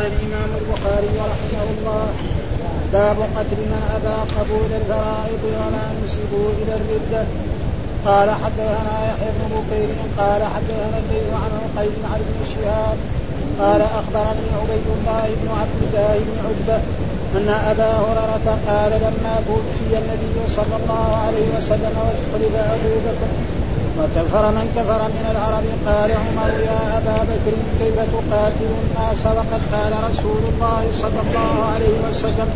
قال الإمام البخاري رحمه الله باب قتل من أبى قبول الفرائض ولا نسبوا إلى الرده قال حدثنا يحيى بن بكير قال حدثنا الليل عن قيس عن ابن شهاب قال أخبرني عبيد الله بن عبد الله بن عتبة أن أبا هريرة قال لما توفي النبي صلى الله عليه وسلم واستخلف أبو بكر وكفر من كفر من العرب قال عمر يا أبا بكر كيف تقاتل الناس؟ وقد قال رسول الله صلى الله عليه وسلم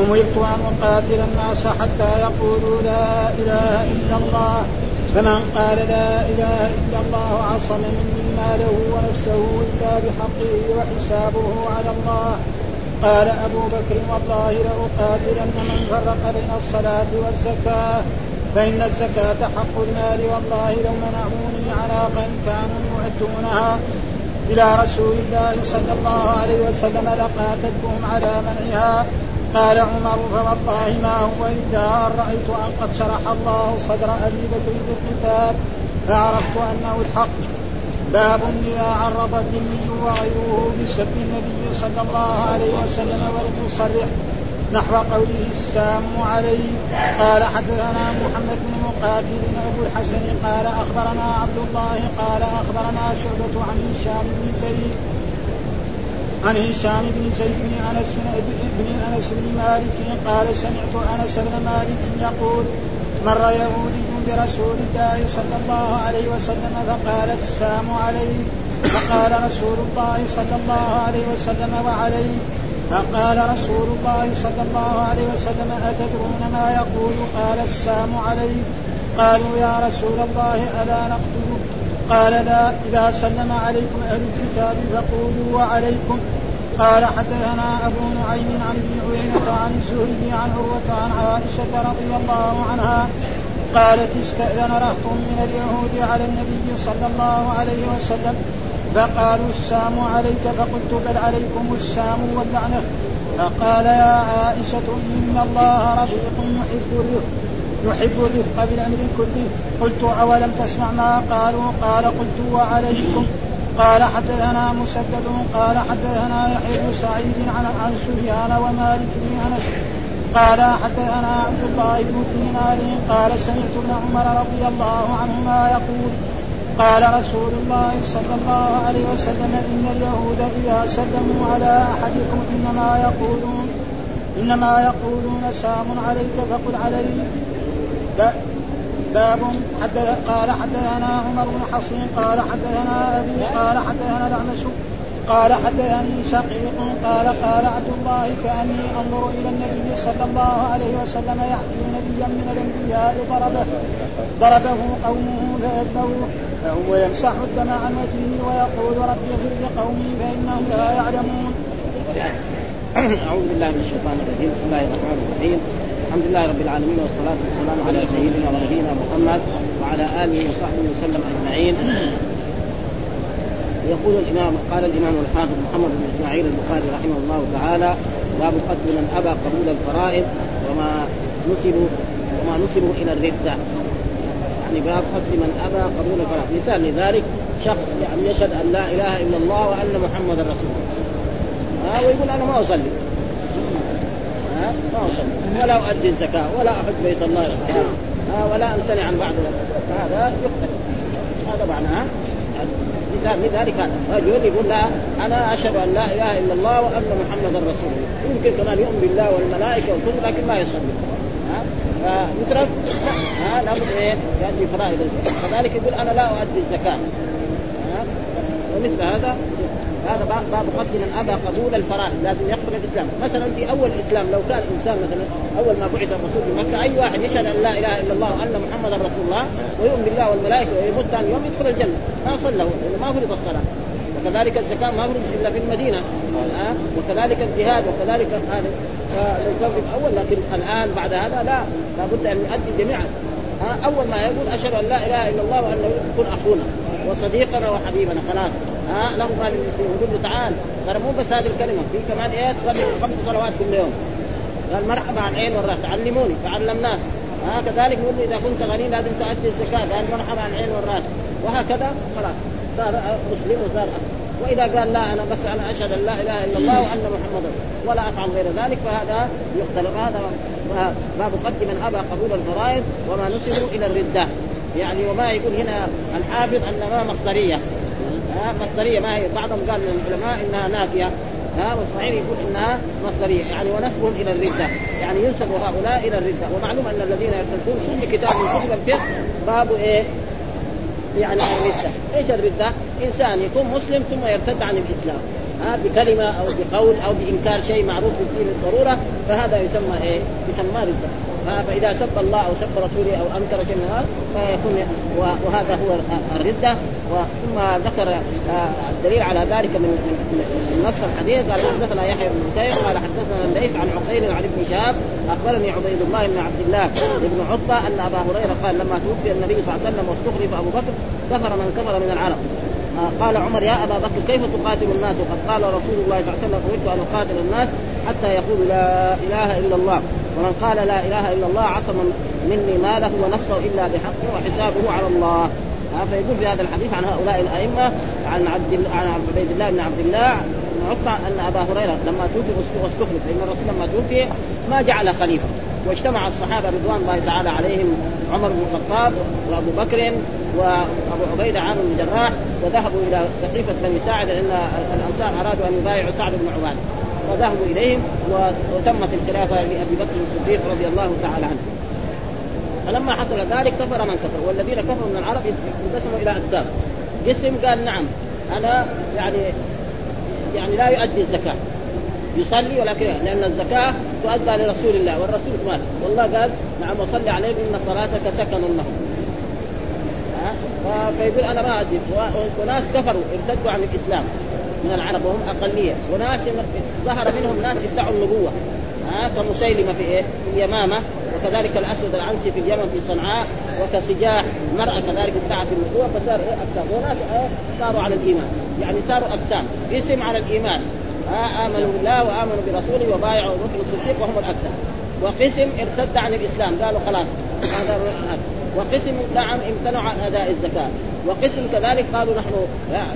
أمرت أن أقاتل الناس حتى يقولوا لا إله إلا الله. فمن قال لا إله إلا الله عصم مني ماله ونفسه إلا بحقه وحسابه على الله. قال أبو بكر والله لأقاتلن من فرق بين الصلاة والزكاة. فإن الزكاة حق المال والله لو منعوني عناقا كانوا يؤدونها إلى رسول الله صلى الله عليه وسلم لقاتلتهم على منعها. قال عمر فوالله ما هو إلا أن رأيت أن قد شرح الله صدر أبي بكر بالقتال فعرفت أنه الحق. باب إذا عرض الذمي وغيره بسب النبي صلى الله عليه وسلم ولم يصرح نحو قوله السام عليه. قال حدثنا محمد بن مقاتل أبو الحسن. قال أخبرنا عبد الله. قال أخبرنا شعبة عن هشام بن زيد. عن هشام بن زيد بن أنس بن أنس بن مالك. قال سمعت أنس بن مالك يقول مر يهودي برسول الله صلى الله عليه وسلم فقال السام عليه. فقال رسول الله صلى الله عليه وسلم وعليه؟ فقال رسول الله صلى الله عليه وسلم أتدرون ما يقول؟ قال السام عليه قالوا يا رسول الله ألا نقتله قال لا. إذا سلم عليكم أهل الكتاب فقولوا وعليكم. قال حدثنا أبو نعيم عن ابن عيينة عن الزهري عن عروة عن عائشة رضي الله عنها قالت استأذن رهط من اليهود على النبي صلى الله عليه وسلم فقالوا السام عليك فقلت بل عليكم السام واللعنة. فقال يا عائشة إن الله رفيق يحب الرفق يحب الرفق بالأمر كله قلت أولم تسمع ما قالوا؟ قال قلت وعليكم. قال حدثنا مسدد قال حدثنا يحيى بن سعيد عن عن سفيان ومالك بن أنس. قال حدثنا عبد الله بن دينار قال سمعت ابن عمر رضي الله عنهما يقول قال رسول الله صلى الله عليه وسلم إن اليهود إذا سلموا على أحدكم إنما يقولون إنما يقولون سام عليك فقل علي. باب حدث قال حدثنا عمر بن حصين قال حدثنا أبي قال حدثنا الأعمش قال حدثني شقيق قال قال عبد الله كأني أنظر إلى النبي صلى الله عليه وسلم يحكي نبيا من الأنبياء ضربه ضربه قومه فيذبحوه. فهو يمسح الدم عن وجهه ويقول رب اغفر لقومي فإنهم لا يعلمون. أعوذ بالله من الشيطان الرجيم. بسم الله الرحمن الرحيم. الحمد لله رب العالمين والصلاة والسلام على سيدنا ونبينا محمد وعلى آله وصحبه وسلم أجمعين. يقول الإمام قال الإمام الحافظ محمد بن إسماعيل البخاري رحمه الله تعالى باب قتل من أبى قبول الفرائض وما نسبوا وما نسبوا إلى الردة. يعني باب قتل من أبى قبول الفرائض مثال لذلك شخص يعني يشهد أن لا إله إلا الله وأن محمدا رسول الله. ها ويقول أنا ما أصلي. ها ما أصلي. ولا أؤدي الزكاة ولا أحج بيت الله. الحرام ولا أمتنع عن بعض هذا يقتل. هذا معناه مثال لذلك هذا. رجل يقول لا أنا أشهد أن لا إله إلا الله وأن محمدا رسول الله. يمكن كمان يؤمن بالله والملائكة والكتب لكن ما يصلي. فيترك ها لابد إيه؟ يؤدي فرائض كذلك يقول أنا لا أؤدي الزكاة. ها ومثل هذا هذا باب قتل من أبى قبول الفرائض لازم يقبل الإسلام. مثلا في أول الإسلام لو كان إنسان مثلا أول ما بعث الرسول في مكه أي واحد يشهد أن لا إله إلا الله وأن محمدا رسول الله ويؤمن بالله والملائكة ويموت ثاني يوم يدخل الجنة. ما صلى لأنه ما فرض الصلاة. وكذلك الزكاة ما فرض إلا في المدينة. ها؟ وكذلك الجهاد وكذلك هذا. كان في الأول لكن الآن بعد هذا لا. لابد أن يؤدي جميعا. ها؟ أول ما يقول أشهد أن لا إله إلا الله وان يكون أخونا وصديقنا وحبيبنا خلاص. ها؟ له ما للمسلمين يقول له تعال. ترى مو بس هذه الكلمة في كمان إيه تصلي خمس صلوات كل يوم قال مرحبا عن عين والراس. علموني فعلمناه ها؟ كذلك يقول إذا كنت غني لازم تؤدي الزكاة. قال مرحبا عن عين والراس. وهكذا خلاص. صار مسلم وصار وإذا قال لا أنا بس أنا أشهد أن لا إله إلا الله وأن محمدا ولا أفعل غير ذلك فهذا يقتل هذا باب قد من ابى قبول الفرائض وما نسبوا إلى الردة. يعني وما يقول هنا الحافظ أنها مصدرية. مصدرية. ما هي؟ بعضهم قال من العلماء إنها نافية. ها والصحيح يقول إنها مصدرية. يعني ونسبهم إلى الردة. يعني ينسب هؤلاء إلى الردة. ومعلوم أن الذين يرتدون كل كتاب من كتب الفقه باب إيه؟ يعني الردة، إيش الردة؟ إنسان يكون مسلم ثم يرتد عن الإسلام ها بكلمة أو بقول أو بإنكار شيء معروف في الدين بالضروره فهذا يسمى إيه؟ يسمى ردة فاذا سب الله أو سب رسوله أو أنكر شيء من هذا فيكون وهذا هو الردة ثم ذكر آه، الدليل على ذلك من من نص الحديث. قال حدثنا يحيى بن بكير قال حدثنا الليث عن عقيل عن ابن شهاب أخبرني عبيد الله بن عبد الله بن عتبه أن أبا هريرة قال لما توفي النبي صلى الله عليه وسلم واستخلف أبو بكر كفر من كفر من العرب. آه، قال عمر يا أبا بكر كيف تقاتل الناس؟ وقد قال رسول الله صلى الله عليه وسلم امرت أن أقاتل الناس حتى يقولوا لا إله إلا الله. ومن قال لا إله إلا الله عصم مني ماله ونفسه إلا بحق وحسابه على الله. فيقول في هذا الحديث عن هؤلاء الأئمة عن عبد عن عبيد الله بن عبد الله عقبه أن أبا هريرة لما توفي واستخلف لأن الرسول لما توفي ما جعل خليفة. واجتمع الصحابة رضوان الله تعالى عليهم عمر بن الخطاب وأبو بكر وأبو عبيدة عامر بن جراح وذهبوا إلى سقيفة بني ساعد لأن الأنصار أرادوا أن يبايعوا سعد بن عبادة. فذهبوا إليهم وتمت الخلافة لأبي بكر الصديق رضي الله تعالى عنه. فلما حصل ذلك كفر من كفر والذين كفروا من العرب انقسموا إلى أقسام. قسم قال نعم أنا يعني يعني لا يؤدي الزكاة. يصلي ولكن لأن الزكاة تؤدى لرسول الله والرسول مات. والله قال نعم وصلي عليهم إن صلاتك سكن لهم. فيقول أنا ما أدري. وناس كفروا ارتدوا عن الإسلام من العرب وهم أقلية. وناس ظهر منهم ناس ادعوا النبوة. ها؟ كمسيلمة في إيه؟ في اليمامة. وكذلك الأسود العنسي في اليمن في صنعاء وكسجاح مرأة كذلك ادعت النبوة فصار إيه أقسام. وناس إيه صاروا على الإيمان. يعني صاروا أقسام. قسم على الإيمان. آه آمنوا بالله وآمنوا برسوله وبايعوا بكر الصديق وهم الأقسام. وقسم ارتد عن الإسلام. قالوا خلاص هذا وقسم نعم امتنعوا عن أداء الزكاة. وقسم كذلك قالوا نحن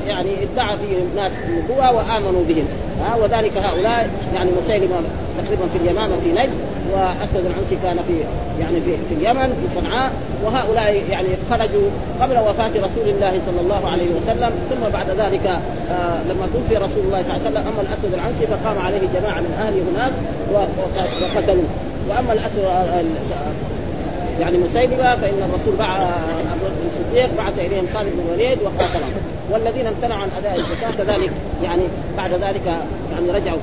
يعني ادعى فيهم ناس النبوة وآمنوا بهم. ها وذلك هؤلاء يعني مسيلمة تقريبا في اليمامة في نجد. واسود العنسي كان في يعني في, في اليمن في صنعاء وهؤلاء يعني خرجوا قبل وفاة رسول الله صلى الله عليه وسلم. ثم بعد ذلك آه لما توفي رسول الله صلى الله عليه وسلم أما الاسود العنسي فقام عليه جماعة من اهله هناك وقتلوه. وأما الاسود يعني مسيلمة فإن الرسول بعث أبو الصديق بعث إليهم خالد بن الوليد وقاتلهم. والذين امتنعوا عن أداء الزكاة كذلك يعني بعد ذلك يعني رجعوا.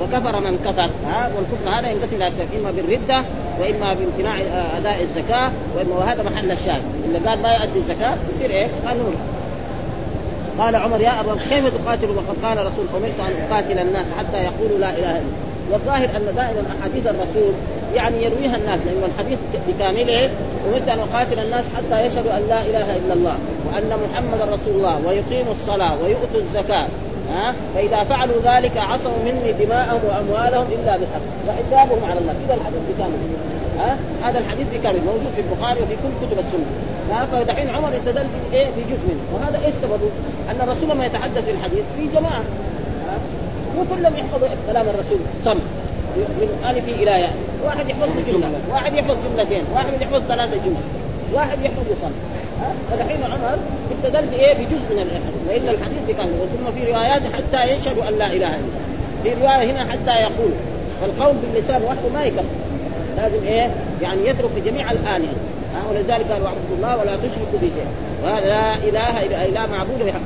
وكفر من كفر. ها؟ والكفر هذا ينقسم إلى إما بالردة وإما بامتناع أداء الزكاة وإما وهذا محل الشاهد. اللي قال ما يؤدي الزكاة يصير إيه؟ قانون. قال عمر يا أبا كيف تقاتل وقد قال رسول أمرت أن أقاتل الناس حتى يقولوا لا إله إلا الله. والظاهر أن دائما أحاديث الرسول يعني يرويها الناس لأن الحديث بكامله أمرت أن أقاتل الناس حتى يشهدوا أن لا إله إلا الله وأن محمدا رسول الله ويقيموا الصلاة ويؤتوا الزكاة. ها؟ فإذا فعلوا ذلك عصموا مني دماءهم وأموالهم إلا بالحق. وحسابهم على الله. كذا الحديث بكامل ها؟ هذا الحديث بكامل موجود في البخاري وفي كل كتب السنة. ها؟ فدحين عمر استدل بايه بجزء منه. وهذا إيش سببه؟ أن الرسول لما يتحدث في الحديث في جماعة. مو كلهم يحفظوا كلام الرسول. صم من ألف إلى ياء. واحد يحفظ جملة. واحد يحفظ جملتين. واحد يحفظ ثلاثة جمل. واحد يحفظ صم فدحين عمر استدل بايه؟ بجزء من الاحاديث لأن الحديث بكامل ثم في روايات حتى يشهدوا أن لا إله إلا الله. في رواية هنا حتى يقول فالقول باللسان وحده ما يكفي. لازم إيه؟ يعني يترك جميع الآلهة. ولذلك قالوا اعبدوا الله ولا تشركوا به شيئا. وهذا لا إله إلا لا معبود بحق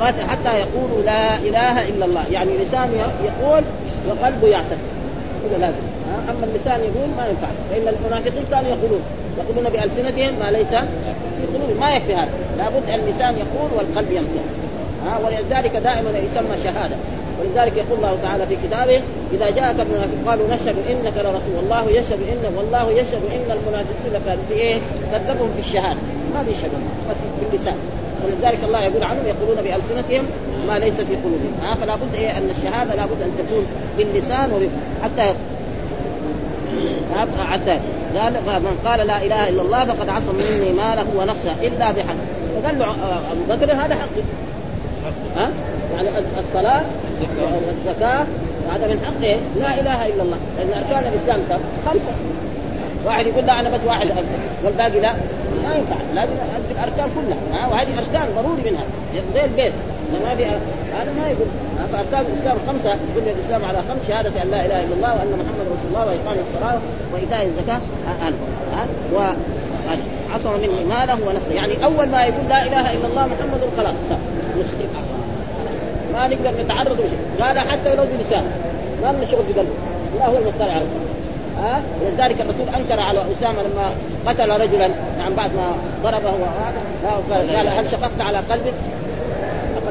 قاتل حتى يقولوا لا إله إلا الله. يعني لسان يقول وقلبه يعتقد. هذا لازم. أما اللسان يقول ما ينفع. فإن المنافقين كانوا يقولون. يقولون بألسنتهم ما ليس قلوبهم ما يكفي هذا. لابد اللسان يقول والقلب ينطق ها؟ ولذلك دائما يسمى شهادة. ولذلك يقول الله تعالى في كتابه إذا جاءك المنافق قالوا نشهد إنك لرسول الله يشهد إن والله يشهد إن المنافقين كانوا في إيه؟ كذبهم في الشهادة. ما بيشهدون بس باللسان ولذلك الله يقول عنهم يقولون بألسنتهم ما ليس في قلوبهم. ها؟ فلا بد إيه؟ أن الشهادة لابد أن تكون باللسان حتى حتى قال من قال لا إله إلا الله فقد عصم مني ماله ونفسه إلا بحق. فقال له أبو بكر هذا حقي. ها؟ يعني الصلاة والزكاة هذا من حقه. لا إله إلا الله. لأن أركان الإسلام خمسة. واحد يقول لا أنا بس واحد أكثر والباقي لا. ما ينفع. لازم الأركان كلها. ها؟ وهذه أركان ضروري منها. زي البيت ما في هذا ما يقول فاركان الإسلام خمسه يقول الإسلام على خمس شهادة أن لا إله إلا الله وأن محمد رسول الله وإقام الصلاة وإيتاء الزكاة. ها؟ و عصم منه ماله ونفسه. يعني أول ما يقول لا إله إلا الله محمد خلاص مسلم ما نقدر نتعرض لشيء. قال حتى ولو بلسان. ما لنا شغل بقلبه الله هو المطلع. على ها؟ ولذلك الرسول أنكر على أسامة لما قتل رجلا. نعم بعد ما ضربه قال هل شققت على قلبك؟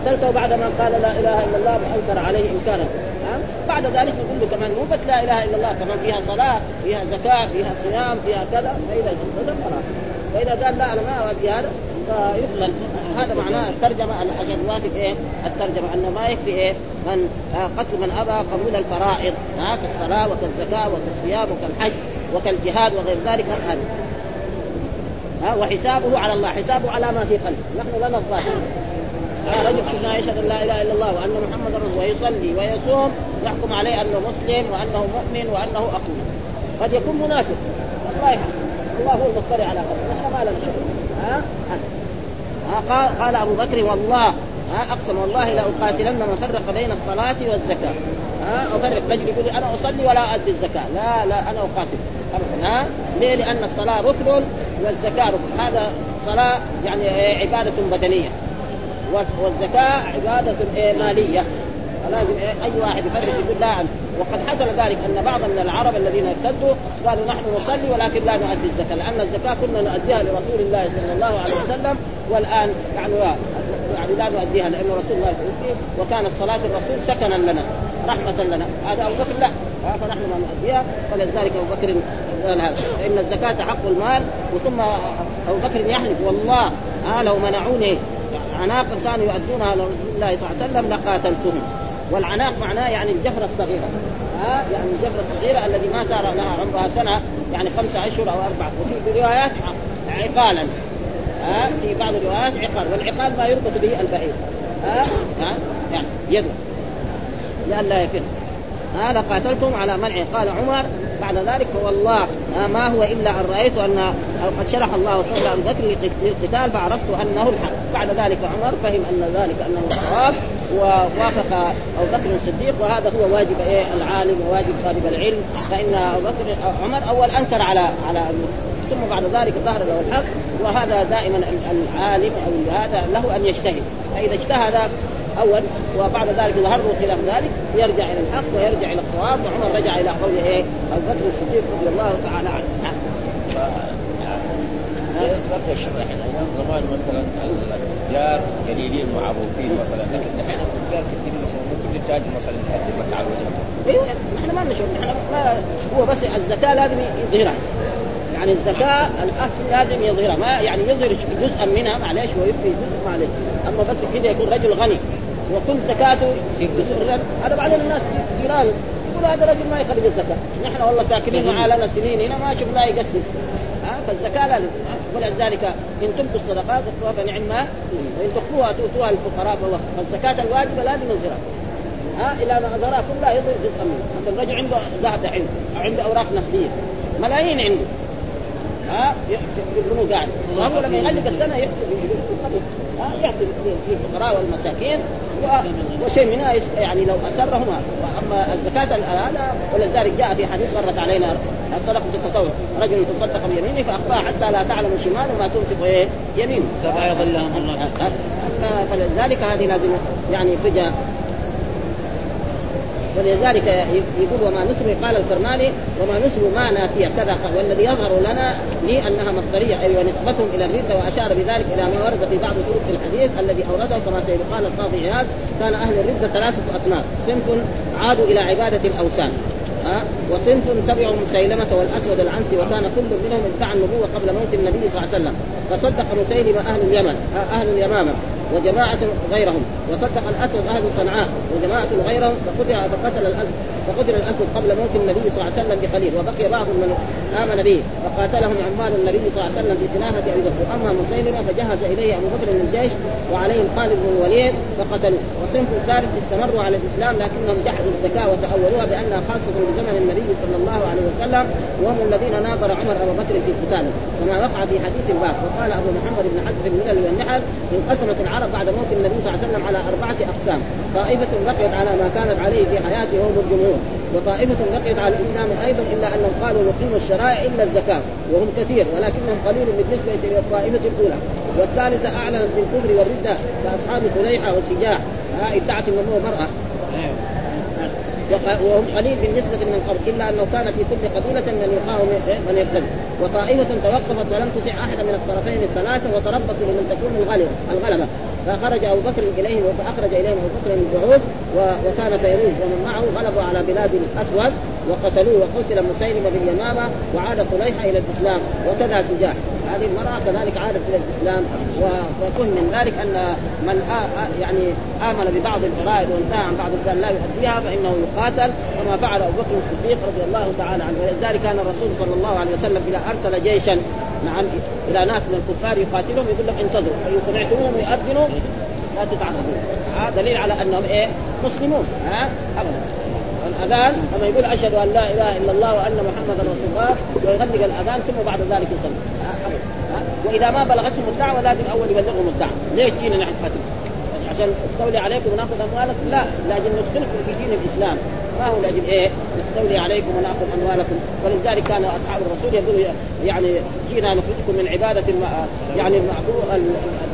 قتلته بعد ما قال لا إله إلا الله وانكر عليه انكارا بعد ذلك نقول له كمان مو بس لا إله إلا الله كمان فيها صلاة فيها زكاة فيها صيام فيها كذا. فإذا خلاص فإذا قال لا أنا ما اؤدي هذا. فيقبل هذا معناه الترجمة عشان يوافق إيه؟ الترجمة أنه ما يكفي إيه؟ من قتل من أبى قبول الفرائض ها؟ كالصلاة وكالزكاة وكالصيام وكالحج وكالجهاد وغير ذلك. هذا. وحسابه على الله حسابه على ما في قلبه. نحن لنا الظاهر. آه رجل شفنا يشهد أن لا إله إلا الله وأن محمد رسول ويصلي ويصوم نحكم عليه أنه مسلم وأنه مؤمن وأنه أقوى. قد يكون منافق. الله يحفظ الله هو المطلع على قلبه نحن ما لنا شغل ها؟ قال قال أبو بكر والله. ها؟ أقسم والله لأقاتلن من فرق بين الصلاة والزكاة. ها؟ أفرق. رجل يقول أنا أصلي ولا ادي الزكاة. لا لا أنا أقاتل. أبدا. ها؟ ليه؟ لأن الصلاة ركن والزكاة ركن. هذا صلاة يعني عبادة بدنية. والزكاه عبادة مالية. فلازم أي واحد يفرق يقول لا وقد حصل ذلك أن بعض من العرب الذين ارتدوا قالوا نحن نصلي ولكن لا نؤدي الزكاة لأن الزكاة كنا نؤديها لرسول الله صلى الله عليه وسلم والآن يعني يعني لا نؤديها لأن رسول الله توفي وكانت صلاة الرسول سكنا لنا رحمة لنا. هذا أبو بكر لا. فنحن ما نؤديها. فلذلك أبو بكر قال هذا. الزكاة حق المال. وثم أبو بكر يحلف والله آه لو منعوني عناقا كانوا يؤدونها لرسول الله صلى الله عليه وسلم لقاتلتهم. والعناق معناه يعني الجفرة الصغيرة. ها؟ يعني الجفرة الصغيرة الذي ما صار لها عمرها سنة يعني خمسة أشهر أو أربعة وفي روايات عقالا. ها؟ في بعض الروايات عقال. والعقال ما يربط به البعير. ها؟ ها؟ يعني يده. لئلا يفر ها لقاتلتم على منع. قال عمر بعد ذلك فوالله ما هو إلا أن رأيت أن قد شرح الله صدر ابي بكر للقتال فعرفت أنه الحق. بعد ذلك عمر فهم أن ذلك أنه الصواب ووافق أبو بكر الصديق وهذا هو واجب إيه العالم وواجب طالب العلم. فإن أبو بكر عمر أول أنكر على على ثم بعد ذلك ظهر له الحق وهذا دائما العالم أو هذا له أن يجتهد. فإذا اجتهد اول وبعد ذلك ظهر له خلاف ذلك يرجع إلى الحق ويرجع إلى الصواب وعمر رجع إلى قول إيه؟ أبو بكر الصديق رضي الله تعالى عنه. الشرح أيام زمان مثلا التجار قليلين معروفين مثلا لكن الحين التجار كثيرين مثلا ممكن تاجر مثلا يقدم على وجهه أيوه نحن ما نشوف نحن ما هو بس الزكاة لازم يظهرها. يعني الزكاة الأصل لازم يظهرها. ما يعني يظهر جزءا منها معلش ويبقي جزء معلش أما بس كذا يكون رجل غني. وكل زكاته بسر هذا بعدين الناس جيران يقول هذا رجل ما يخرج الزكاة. نحن والله ساكنين معاه لنا سنين هنا ما شفناه يقسم. ها؟ فالزكاة لازم ولذلك إن تبدوا الصدقات فنعم ما وإن تخفوها تؤتوها للفقراء فالزكاة الواجبة لازم يظهرها ها؟ إلى ما اظهرها كلها يظهر جزءا منها مثلا الرجل عنده ذهب عنده أو عنده أوراق نقديه ملايين عنده. ها يقولون قاعد. وهو لما يغلق السنة يحسب ها يعطي للفقراء والمساكين. وشيء منها يعني لو اسرهما اما الزكاة هذا ولذلك جاء في حديث مرت علينا الصدقه التطوع رجل تصدق بيمينه فاخفاها حتى لا تعلم شماله ما تنفق إيه؟ يمينه. فلا يضلهم الله؟ فلذلك هذه لازم يعني فجأة ولذلك يقول وما نسب قال الكرماني وما نسب ما نافية كذا والذي يظهر لنا لي أنها مصدرية أي أيوة ونسبتهم إلى الرده وأشار بذلك إلى ما ورد في بعض طرق الحديث الذي أورده كما سيقال القاضي عياض كان أهل الرده ثلاثة أصناف صنف عادوا إلى عبادة الأوثان ها؟ وصنف تبعوا مسيلمة والأسود العنسي وكان كل منهم ادعى النبوة قبل موت النبي صلى الله عليه وسلم. فصدق مسيلمة أهل اليمن أهل اليمامة. وجماعة غيرهم وصدق الأسود أهل صنعاء وجماعة غيرهم فقتل فقتل فقتل الاسود قبل موت النبي صلى الله عليه وسلم بقليل وبقي بعض من آمن به فقاتلهم عمال النبي صلى الله عليه وسلم في خلافه ابي بكر أما مسيلمة فجهز إليه أبو بكر من الجيش وعليهم خالد بن الوليد فقتلوه. وصنف ثالث استمروا على الإسلام لكنهم جحدوا الزكاة وتأولوها بأنها خاصة بزمن النبي صلى الله عليه وسلم وهم الذين ناظر عمر أبو بكر في قتاله. كما وقع في حديث الباب وقال أبو محمد بن حزم الملل والنحل انقسمت العرب بعد موت النبي صلى الله عليه وسلم على أربعة أقسام. طائفة بقيت على ما كانت عليه في حياته وهم الجمهور. وطائفة بقيت على الإسلام أيضا إلا أنهم قالوا نقيم الشرائع إلا الزكاة وهم كثير ولكنهم قليل بالنسبة إلى الطائفة الأولى. والثالثة أعلنت بالكفر والردة كأصحاب طليحة وشجاع ادعت أنه مرأة وهم قليل بالنسبة من قبل إلا أنه كان في كل قبيلة من يقاوم من يرتد وطائفة توقفت ولم تطع أحد من الطرفين الثلاثة وتربصوا لمن تكون الغلبة. فخرج أبو بكر اليهم فأخرج إليهم أبو بكر البعوث وكان فيروز ومن معه غلبوا على بلاد الأسود وقتلوه وقتل مسيلمة باليمامة وعاد طليحه إلى الإسلام وكذا سجاح. هذه المرأة كذلك عادت إلى الإسلام وكن من ذلك أن من يعني آمن ببعض الفرائض وانتهى عن بعض الكلام لا يؤديها فإنه يقاتل كما فعل أبو بكر الصديق رضي الله تعالى عنه. ولذلك كان الرسول صلى الله عليه وسلم إذا أرسل جيشا نعم إلى ناس من الكفار يقاتلهم يقول لهم انتظروا فإن سمعتموهم يؤذنوا لا تتعصبوا. هذا دليل على أنهم إيه؟ مسلمون. ها؟ أبدا. الاذان لما يقول أشهد أن لا إله إلا الله وأن محمدا رسول الله ويغلق الأذان ثم بعد ذلك يصلي. وإذا ما بلغتهم الدعوة لازم أول يبلغهم الدعوة. ليش جينا نحن فتن عشان استولي عليكم ونأخذ أموالكم؟ لا لأجل ندخلكم في دين الإسلام. ما هو لأجل إيه؟ نستولي عليكم ونأخذ أموالكم. ولذلك كان أصحاب الرسول يقولوا يعني جينا نخرجكم من عبادة. يعني المعبود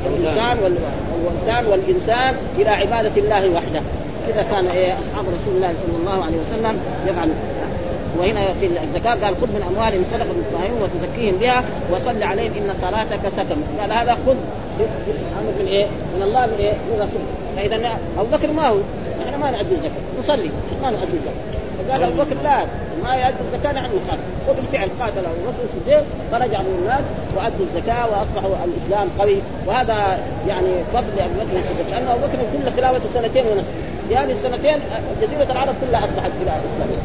الإنسان والوثان والإنسان إلى عبادة الله وحده. كذا كان إيه أصحاب رسول الله صلى الله عليه وسلم يفعل. وهنا في الزكاة قال خذ من اموالهم صدقة تطهرهم وتزكيهم بها وصل عليهم إن صلاتك سكن. قال هذا خذ. أمر من إيه؟ من الله من إيه؟ من رسول فإذا أبو بكر ما هو. إحنا ما نؤدي الزكاه نصلي. ما نؤدي الزكاه فقال أبو بكر لا ما يؤدي الزكاه نحن نخالف وبالفعل قاتل ابو بكر الصديق فرجع من الناس وأدوا الزكاة وأصبحوا الإسلام قوي. وهذا يعني فضل ابو بكر الصديق لأن أبو بكر كل خلافته سنتين ونصف. في هذه السنتين جزيرة العرب كلها أصبحت بلاد إسلامية.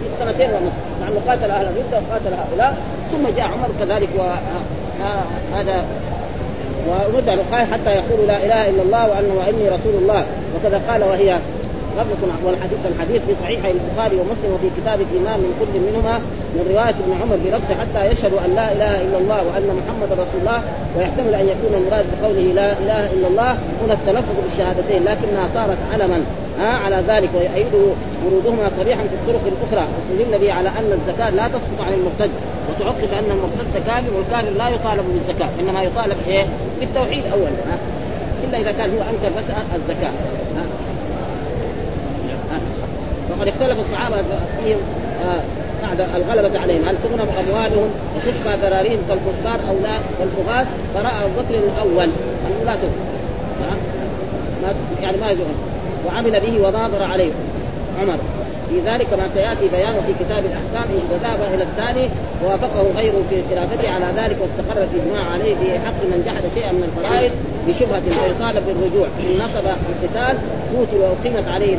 في السنتين ونصف مع إنه قاتل أهل الرده وقاتل هؤلاء. ثم جاء عمر كذلك وهذا ورد قال حتى يقول لا إله إلا الله وأنه وإني رسول الله. وكذا قال وهي قبل والحديث الحديث في صحيح البخاري ومسلم وفي كتاب الإيمان من كل منهما من رواية ابن عمر بلفظ حتى يشهد أن لا إله إلا الله وأن محمد رسول الله ويحتمل أن يكون المراد بقوله لا إله إلا الله هنا التلفظ بالشهادتين لكنها صارت علما ها على ذلك ويؤيده ورودهما صريحا في الطرق الأخرى واستدل به على أن الزكاة لا تسقط عن المرتد وتعقب أن المرتد كافر والكافر لا يطالب بالزكاة إنما يطالب إيه؟ بالتوحيد اولا ها؟ إلا إذا كان هو أنكر بس الزكاة ها؟ وقد اختلف الصحابة فيهم آه بعد الغلبة عليهم. هل تغنم أموالهم وتشفى ذراريهم كالكفار أو لا؟ كالبغاة فرأى بكر الأول. أنه لا تغنم. يعني ما يغنم وعمل به وناظر عليه. عمر. في ذلك ما سيأتي بيانه في كتاب الأحكام اذا ذهب إلى الثاني ووافقه غيره في خلافته على ذلك واستقر الاجماع عليه في حق من جحد شيئا من الفرائض بشبهة فيطالب بالرجوع إن نصب القتال قتل وأقيمت عليه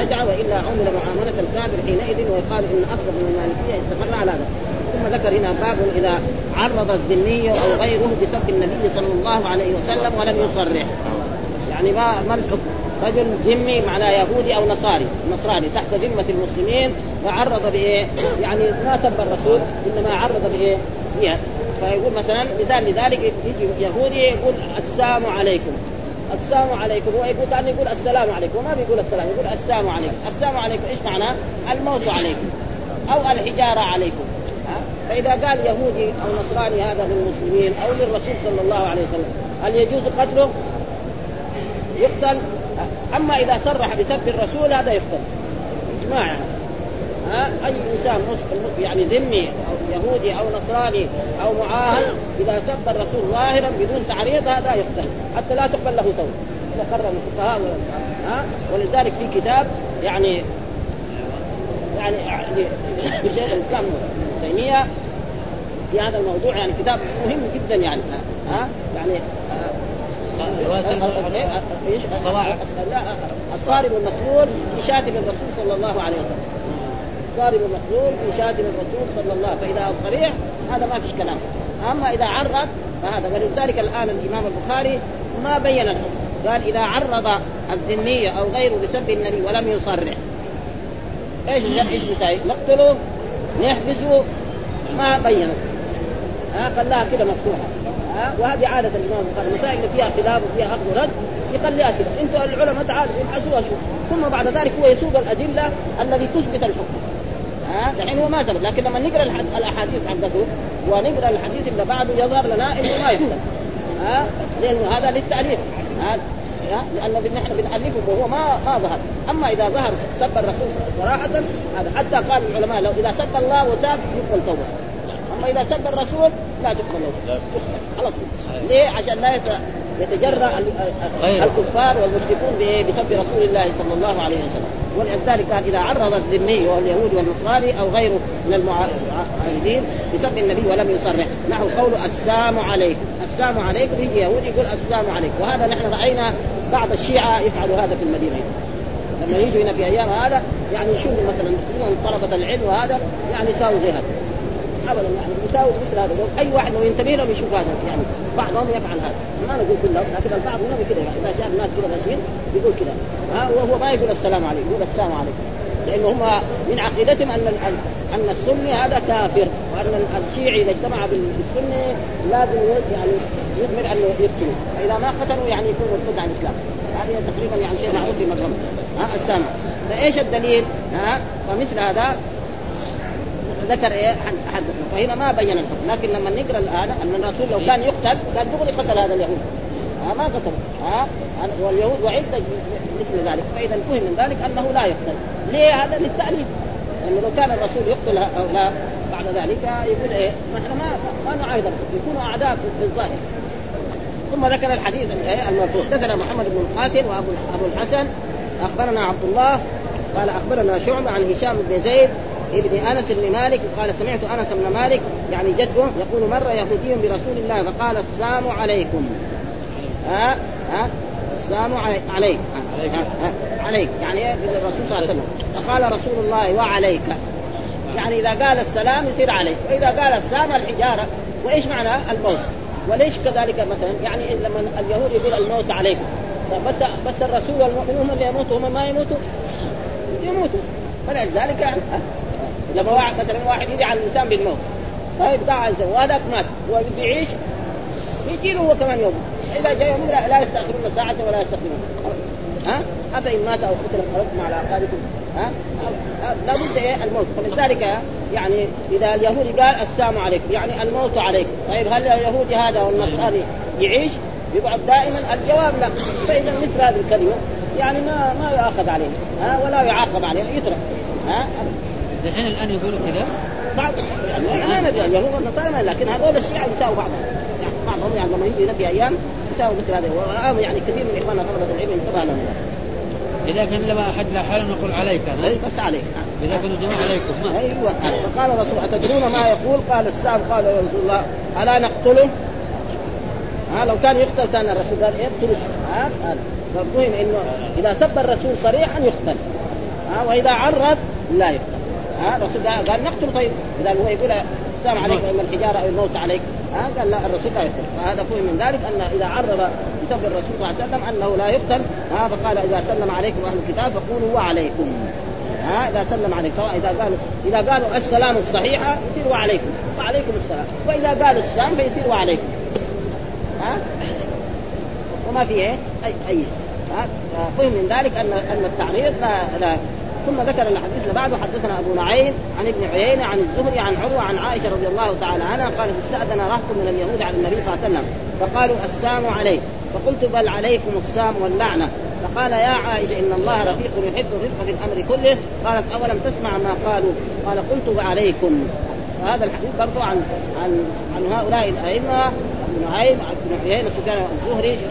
رجع وإلا عمل معاملة الكافر حينئذ ويقال إن اصل من المالكية استقر على ذلك. ثم ذكر هنا باب إذا عرض الذمي أو غيره بسب النبي صلى الله عليه وسلم ولم يصرح. يعني ما ما الحكم؟ رجل ذمي معناه يهودي أو نصاري. نصراني. تحت ذمة المسلمين. وعرض بإيه؟ يعني ما سب الرسول إنما عرض بإيه؟ فيها فيقول مثلا مثال لذلك يجي يهودي يقول السلام عليكم. السلام عليكم. هو يقول كان يقول السلام عليكم. وما بيقول السلام يقول السلام عليكم. السلام عليكم إيش معناه؟ الموت عليكم. أو الحجارة عليكم. فإذا قال يهودي أو نصراني هذا للمسلمين أو للرسول صلى الله عليه وسلم هل يجوز قتله؟ يقتل. أما إذا صرح بسب الرسول هذا يقتل إجماع. يعني. ها؟ أي إنسان يعني ذمي أو يهودي أو نصراني أو معاهد إذا سب الرسول ظاهرا بدون تعريض هذا يقتل حتى لا تقبل له توبة. إذا قرر الفقهاء ها؟ ولذلك في كتاب يعني يعني لشيخ الإسلام ابن تيمية في هذا الموضوع يعني كتاب مهم جدا يعني ها؟ يعني الصارم المسلول بشاتم الرسول صلى الله عليه وسلم. الصارم المسلول بشاتم الرسول صلى الله عليه وسلم. فإذا صريح هذا ما فيش كلام. أما إذا عرض فهذا. ولذلك الآن الإمام البخاري ما بين الحكم قال إذا عرض الذمية أو غيره بسب النبي ولم يصرح. إيش إيش؟ نقتله نحبسه ما بين ها؟ خلاها كده مفتوحة. ها وهذه عادة الإمام البخاري. المسائل اللي فيها خلاف وفيها اخذ ورد يخليها كده أنتم العلماء تعالوا ابحثوها شوف ثم بعد ذلك هو يسوق الأدلة الذي تثبت الحكم. ها؟ دحين هو ما ثبت لكن لما نقرأ الأحاديث حقته ونقرأ الحديث اللي بعده يظهر لنا إنه ما يثبت. ها؟ لأنه هذا للتاليف لأن نحن بنالفه وهو ما ما ظهر. أما إذا ظهر سب الرسول صراحة هذا حتى قال العلماء لو إذا سب الله وتاب يقبل توبة. أما إذا سب الرسول لا تقبل توبه على طول. ليه؟ عشان لا يتجرأ الكفار والمشركون بسب رسول الله صلى الله عليه وسلم. ولذلك قال إذا عرض الذمي واليهود والنصاري أو غيره من المعاهدين بسب النبي ولم يصرح. نحو قول السلام عليكم. السلام عليكم. يجي يهودي يقول السلام عليكم. وهذا نحن رأينا بعض الشيعة يفعلوا هذا في المدينة. لما يجوا هنا في أيام هذا يعني يشوفوا مثلا طلبة العلم وهذا يعني يساووا زي هذا ابدا يعني. يساووا مثل هذا. أي واحد لو ينتبه لهم يشوف هذا يعني بعضهم يفعل هذا. ما نقول كلهم لكن البعض منهم كذا يعني. إذا شاف الناس كذا ماشيين يقول كذا وهو ما يقول السلام عليكم يقول السلام عليكم. لأنه هم من عقيدتهم أن أن السني هذا كافر وأن الشيعي إذا اجتمع بالسني لازم يعني يضمر أنه يقتلوا. فإذا ما قتلوا يعني يكون مرتد عن الإسلام. هذه تقريبا يعني شيء معروف في مذهبهم. ها السامع. فإيش الدليل؟ ها فمثل هذا ذكر إيه؟ حدثنا فهنا ما بين الحكم. لكن لما نقرأ الآن أن الرسول لو كان يقتل كان دغري قتل هذا اليهود. ها ما قتل. ها واليهود وعد مثل ذلك. فإذا فهم من ذلك أنه لا يقتل. ليه هذا؟ للتأليف. لأنه لو كان الرسول يقتل هؤلاء بعد ذلك يقول إيه؟ نحن ما ما نعاهد يكونوا أعداء في الظاهر. ثم ذكر الحديث المرفوع حدثنا محمد بن القاتل وأبو ابو الحسن. أخبرنا عبد الله. قال أخبرنا شعبة عن هشام بن زيد. ابن أنس بن مالك قال سمعت أنس بن مالك يعني جده يقول مر يهودي برسول الله فقال السلام عليكم. ها؟ ها؟ السلام عليك. عليك عليك. يعني الرسول صلى الله عليه وسلم. فقال رسول الله وعليك. يعني إذا قال السلام يصير عليك. وإذا قال السلام الحجارة. وإيش معنى الموت؟ وليش كذلك مثلا؟ يعني لما اليهود يقول الموت عليكم. بس بس الرسول والمؤمنون اللي يموتوا هم ما يموتوا؟ يموتوا. فلذلك يعني لما واحد مثلا واحد يدعي على الإنسان بالموت. طيب دعا الانسان وهذاك مات. هو بده يعيش يجي له هو كمان يوم. إذا جاء يوم لا, لا يستاخرون ساعة ولا يستقدمون ها؟ افان مات أو قتل انقلبتم على أعقابكم. ها؟ لابد إيه؟ الموت. فلذلك يعني إذا اليهودي قال السلام عليكم يعني الموت عليكم. طيب هل اليهودي هذا والنصراني يعيش؟ يقعد دائما. الجواب لا. فإذا مثل هذه الكلمة يعني ما ما يؤاخذ عليه. ها؟ ولا يعاقب عليه. يترك. ها؟ الحين الآن يقولوا كذا؟ بعض يعني ما ندري اليهود والنصارى لكن هذول الشيعة يساووا بعضهم. يعني بعضهم يعني لما يجي في أيام يساووا مثل هذا والان يعني كثير من إخواننا طلبة العلم انتبه لهم. إذا كان لما أحد لا حال نقول عليك بس عليك. إذا كانوا جماعة عليكم أيوه. فقال الرسول أتدرون ما يقول؟ قال السام قال يا رسول الله ألا نقتله؟ ها لو كان يقتل كان الرسول قال اقتله ها فالمهم إنه إذا سب الرسول صريحا يقتل. ها وإذا عرض لا يقتل. ها الرسول قال نقتل طيب. اذا هو يقول السلام عليك اما الحجارة أو الموت عليك. ها قال لا الرسول لا يقتل. فهذا فهم من ذلك أن إذا عرض بسبب الرسول صلى الله عليه وسلم أنه لا يقتل هذا قال إذا سلم عليكم أهل الكتاب فقولوا وعليكم ها إذا سلم عليك سواء إذا قالوا إذا قالوا السلام الصحيحه يصير وعليكم وعليكم السلام. وإذا قالوا السلام فيصير وعليكم ها؟ وما في إيه؟ اي اي فهم من ذلك ان أن التعريض لا, لا ثم ذكر الحديث اللي بعده. حدثنا أبو نعيم عن ابن عيينة عن الزهري عن عروة عن عائشة رضي الله تعالى عنها قالت استأذن رهط من اليهود على النبي صلى الله عليه وسلم فقالوا السام عليك. فقلت بل عليكم السام واللعنة. فقال يا عائشة إن الله رفيق يحب الرفق في الأمر كله. قالت أولم تسمع ما قالوا؟ قال قلت عليكم فهذا الحديث برضو عن عن عن هؤلاء الأئمة ابن نعيم ابن عيينه سفيان الزهري شيخ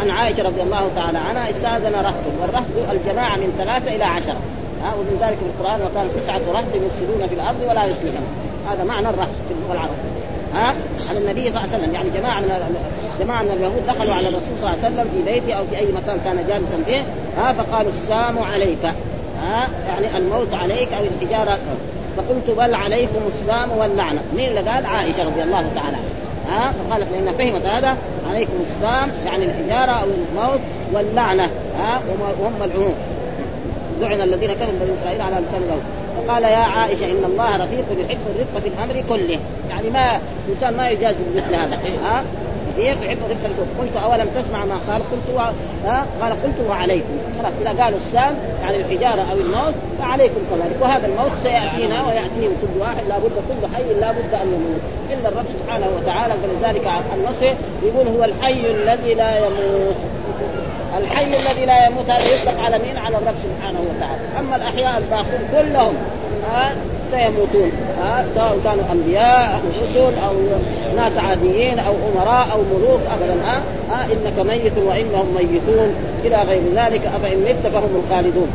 عن عائشة رضي الله تعالى عنها استاذن رهط. والرهط الجماعة من ثلاثة إلى عشرة. ها ومن ذلك في القرآن وكان تسعه رهط يفسدون في الأرض ولا يصلحون. هذا معنى الرهط في اللغة العربية. ها على النبي صلى الله عليه وسلم. يعني جماعة من جماعة من اليهود دخلوا على الرسول صلى الله عليه وسلم في بيته أو في أي مكان كان جالسا فيه. ها فقالوا السام عليك. ها يعني الموت عليك أو الحجارة. فقلت بل عليكم السام واللعنة. مين اللي قال؟ عائشة رضي الله تعالى ها فقالت لأن فهمت هذا. عليكم السام يعني الحجارة أو الموت واللعنة ها وهم العموم لعن الذين كفروا بني إسرائيل على لسان داود فقال يا عائشة إن الله رفيق يحب الرفق في الأمر كله. يعني ما الإنسان ما يجازي بمثل هذا ها. رفيق يحب الرفق قلت أولم تسمع ما قال؟ قلت و... ها؟ قال قلت وعليكم. خلاص إذا قالوا السام يعني الحجارة أو الموت فعليكم كذلك. وهذا الموت سيأتينا وياتيهم كل واحد لابد كل حي لابد أن يموت. الا الرب سبحانه وتعالى فلذلك النصر يقول هو الحي الذي لا يموت. الحي الذي لا يموت هذا يطلق على مين؟ على الرب سبحانه وتعالى، أما الأحياء الباقون كلهم آه سيموتون سواء كانوا أنبياء أو رسل أو ناس عاديين أو أمراء أو ملوك ابدا آه, آه إنك ميت وإنهم ميتون. إلى غير ذلك أفإن مت فهم الخالدون.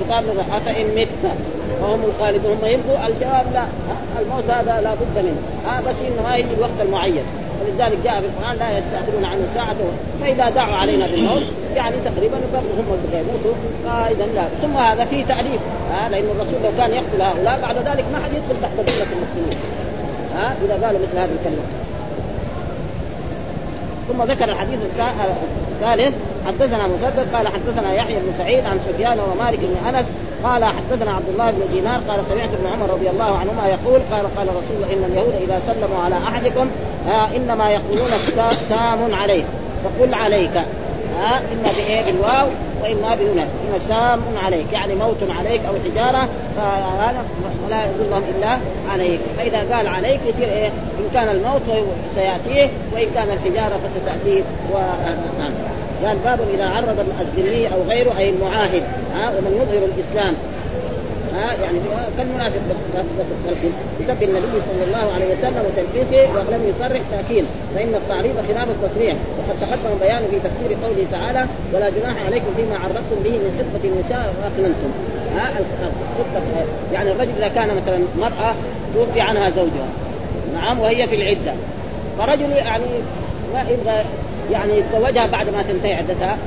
خطاب أفإن مت فهم الخالدون. هم يبقوا الجواب لا الموت هذا لا بد منه. آه بس انما يجي الوقت المعين. ولذلك جاء في القرآن لا يستاخرون عنه ساعه فإذا دعوا علينا بالموت يعني تقريبا هم يموتوا فاذا لا. ثم هذا فيه تأليف. ها لأن الرسول لو كان يقتل هؤلاء بعد ذلك ما حد يدخل تحت دولة المسلمين. ها إذا قالوا مثل هذه الكلمة. ثم ذكر الحديث الثالث حدثنا مسدد قال حدثنا يحيى بن سعيد عن سفيان ومالك بن أنس قال حدثنا عبد الله بن دينار قال سمعت ابن عمر رضي الله عنهما يقول قال قال رسول الله إن اليهود إذا سلموا على أحدكم آه إنما يقولون سام عليك. فقل عليك. ها إما بإيه؟ بالواو وإما بدون ان سام عليك. يعني موت عليك أو حجارة ولا يقول لهم إلا عليك. فإذا قال عليك يصير إيه؟ إن كان الموت سيأتيه وإن كان الحجارة فستاتيه و... قال باب إذا عرض الذمي أو غيره أي المعاهد. ها ومن يظهر الإسلام. ها يعني كالمنافق بسب النبي صلى الله عليه وسلم وتنفيسه ولم يصرح تأكيد فإن التعريض خلاف التصريح. وقد تقدم بيان في تفسير قوله تعالى ولا جناح عليكم فيما عرضتم به من خطبة النساء واكملتم ها يعني الرجل إذا كان مثلا مرأة توفي عنها زوجها نعم وهي في العدة. فرجل يعني ما يبغى يعني يتزوجها بعد ما تنتهي عدتها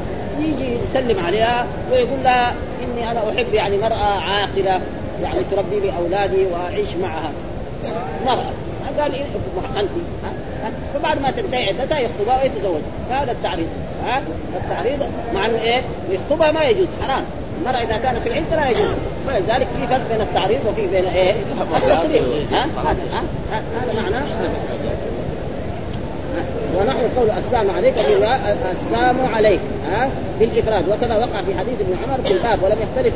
يجي يسلم عليها ويقول لها إني أنا أحب يعني مرأة عاقلة يعني تربي لي أولادي وأعيش معها. مرأة. قال إيه أنت فبعد ما تنتهي عدتها يخطبها ويتزوج. هذا التعريض. ها؟ التعريض مع إنه إيه؟ يخطبها ما يجوز حرام. المرأة إذا كانت في العدة لا يجوز. ولذلك في فرق بين التعريض وفي بين إيه؟ التصريح ها؟ هذا معناه. ونحن قول السلام عليك السلام عليك ها؟ بالإفراد. وكذا وقع في حديث ابن عمر في الباب ولم يختلف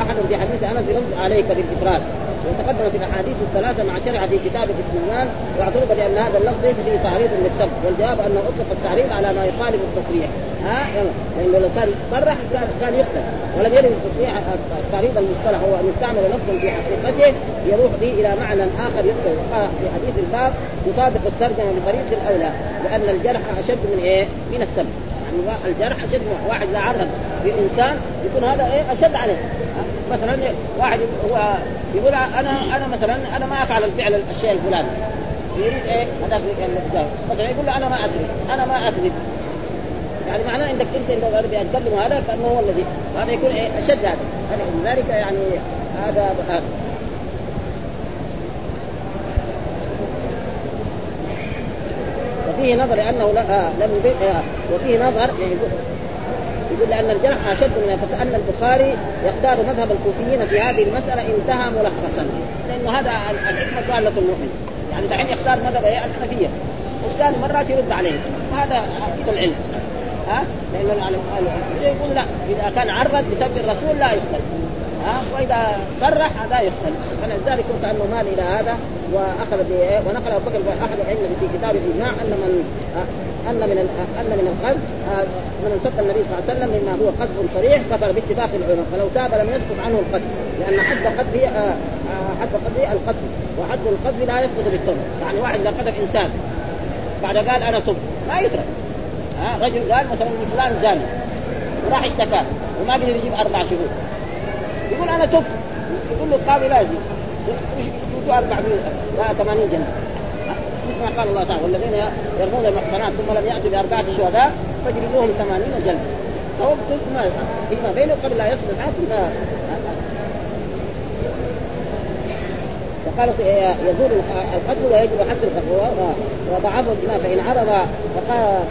احد في حديث أنس عليك بالإفراد. وتقدم في الأحاديث الثلاثة مع شرع في كتاب الاستئذان واعترض بأن هذا اللفظ ليس فيه تعريض للسب والجواب أنه أطلق التعريض على ما يخالف التصريح. ها؟ لأنه لو كان صرح كان كان يقتل. ولم يرد التصريح التعريض المصطلح هو أن يستعمل لفظا في حقيقته يروح به إلى معنى آخر يقتل. في حديث الباب يطابق الترجمة بطريق الأولى لأن الجرح أشد من إيه؟ من السب الجرح أشد واحد اذا عرض بإنسان يكون هذا إيه؟ أشد عليه. مثلا واحد هو يقول أنا أنا مثلا أنا ما أفعل الفعل الشيء الفلاني. يريد إيه؟ هذا مثلا يقول له أنا ما اكذب أنا ما اكذب يعني معناه إنك أنت اذا بيتكلم هذا كانه هو الذي هذا يكون إيه؟ أشد هذا. هذا ذلك يعني هذا. وفيه نظر لأنه لا آه لم يبين آه وفيه نظر يعني يقول لأن الجرح أشد من فكان البخاري يختار مذهب الكوفيين في هذه المسألة انتهى ملخصا. لأنه هذا الحكمة ضالة المؤمن. يعني دحين يختار مذهب الحنفية. والثاني مرات يرد عليه. هذا كذا العلم. ها؟ لأنه يقول لا إذا كان عرض بسبب الرسول لا يقتل ها وإذا صرح هذا يقتل فلذلك كانه مال إلى هذا وأخذ ونقل أبو بكر احد الائمه في كتاب الاجماع أن من أن من أن من القذف من سب النبي صلى الله عليه وسلم مما هو قذف صريح كفر باتفاق العلماء. فلو تاب لم يسقط عنه القتل لأن حد قذفه حد قذفه القتل وحد القذف لا يسقط بالتوبه يعني واحد إذا قذف إنسان بعد قال أنا تب ما يترك. ها رجل قال مثلا فلان زاني وراح اشتكى وما قدر يجيب أربع شهور يقول أنا تب يقول له القاضي لازم يجوا 400 لا 80 جنيه مثل ما قال الله تعالى والذين يرمون المحصنات ثم لم ياتوا باربعه شهداء فاجلدوهم ثمانين جلده فهو ما فيما بينه قبل لا يصل الحاكم وقال يزول القتل ويجب حد القتل وضعفه الدماء فان عرض فقال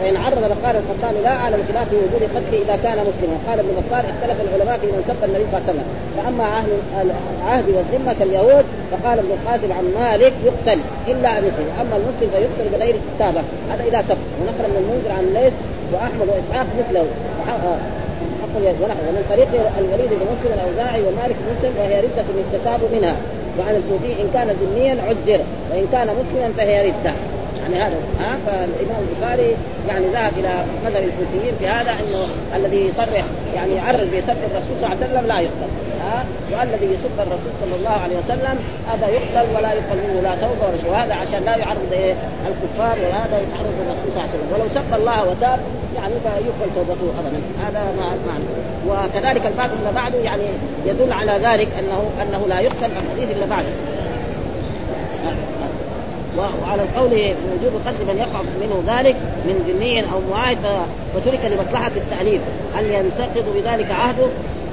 فإن عرض فقال القطان لا أعلم خلاف وجود قتله إذا كان مسلما. قال ابن بطال اختلف العلماء في من سب النبي صلى الله عليه وسلم. فأما أهل العهد والذمة كاليهود فقال ابن القاسم عن مالك يقتل إلا أن يسلم أما المسلم فيقتل بغير كتابة. هذا اذا سب ونقل من المنذر عن ليث وأحمد وإسحاق مثله. ومن طريق الوليد بن مسلم الأوزاعي ومالك بن مسلم وهي ردة يستتاب منها. وعن الكوفي إن كان ذميا عذر وإن كان مسلما فهي ردة. يعني هذا ها؟ فالإمام البخاري يعني ذهب إلى مذهب الكوفيين في هذا إنه الذي يصرح يعني يعرض بسب الرسول صلى الله عليه وسلم لا يقتل ها؟ والذي يسب الرسول صلى الله عليه وسلم هذا يقتل ولا يقبل منه لا توبة ولا وهذا عشان لا يعرض إيه؟ الكفار وهذا يتعرض للرسول صلى الله عليه وسلم. ولو سب الله وتاب يعني فيقبل توبته ابدا. هذا معنى وكذلك الباب اللي بعده يعني يدل على ذلك أنه أنه لا يقتل الحديث اللي بعده وعلى القول بوجوب قتل من يقع منه ذلك من ذمي أو معاهد فترك لمصلحة التأليف. هل ينتقد بذلك عهده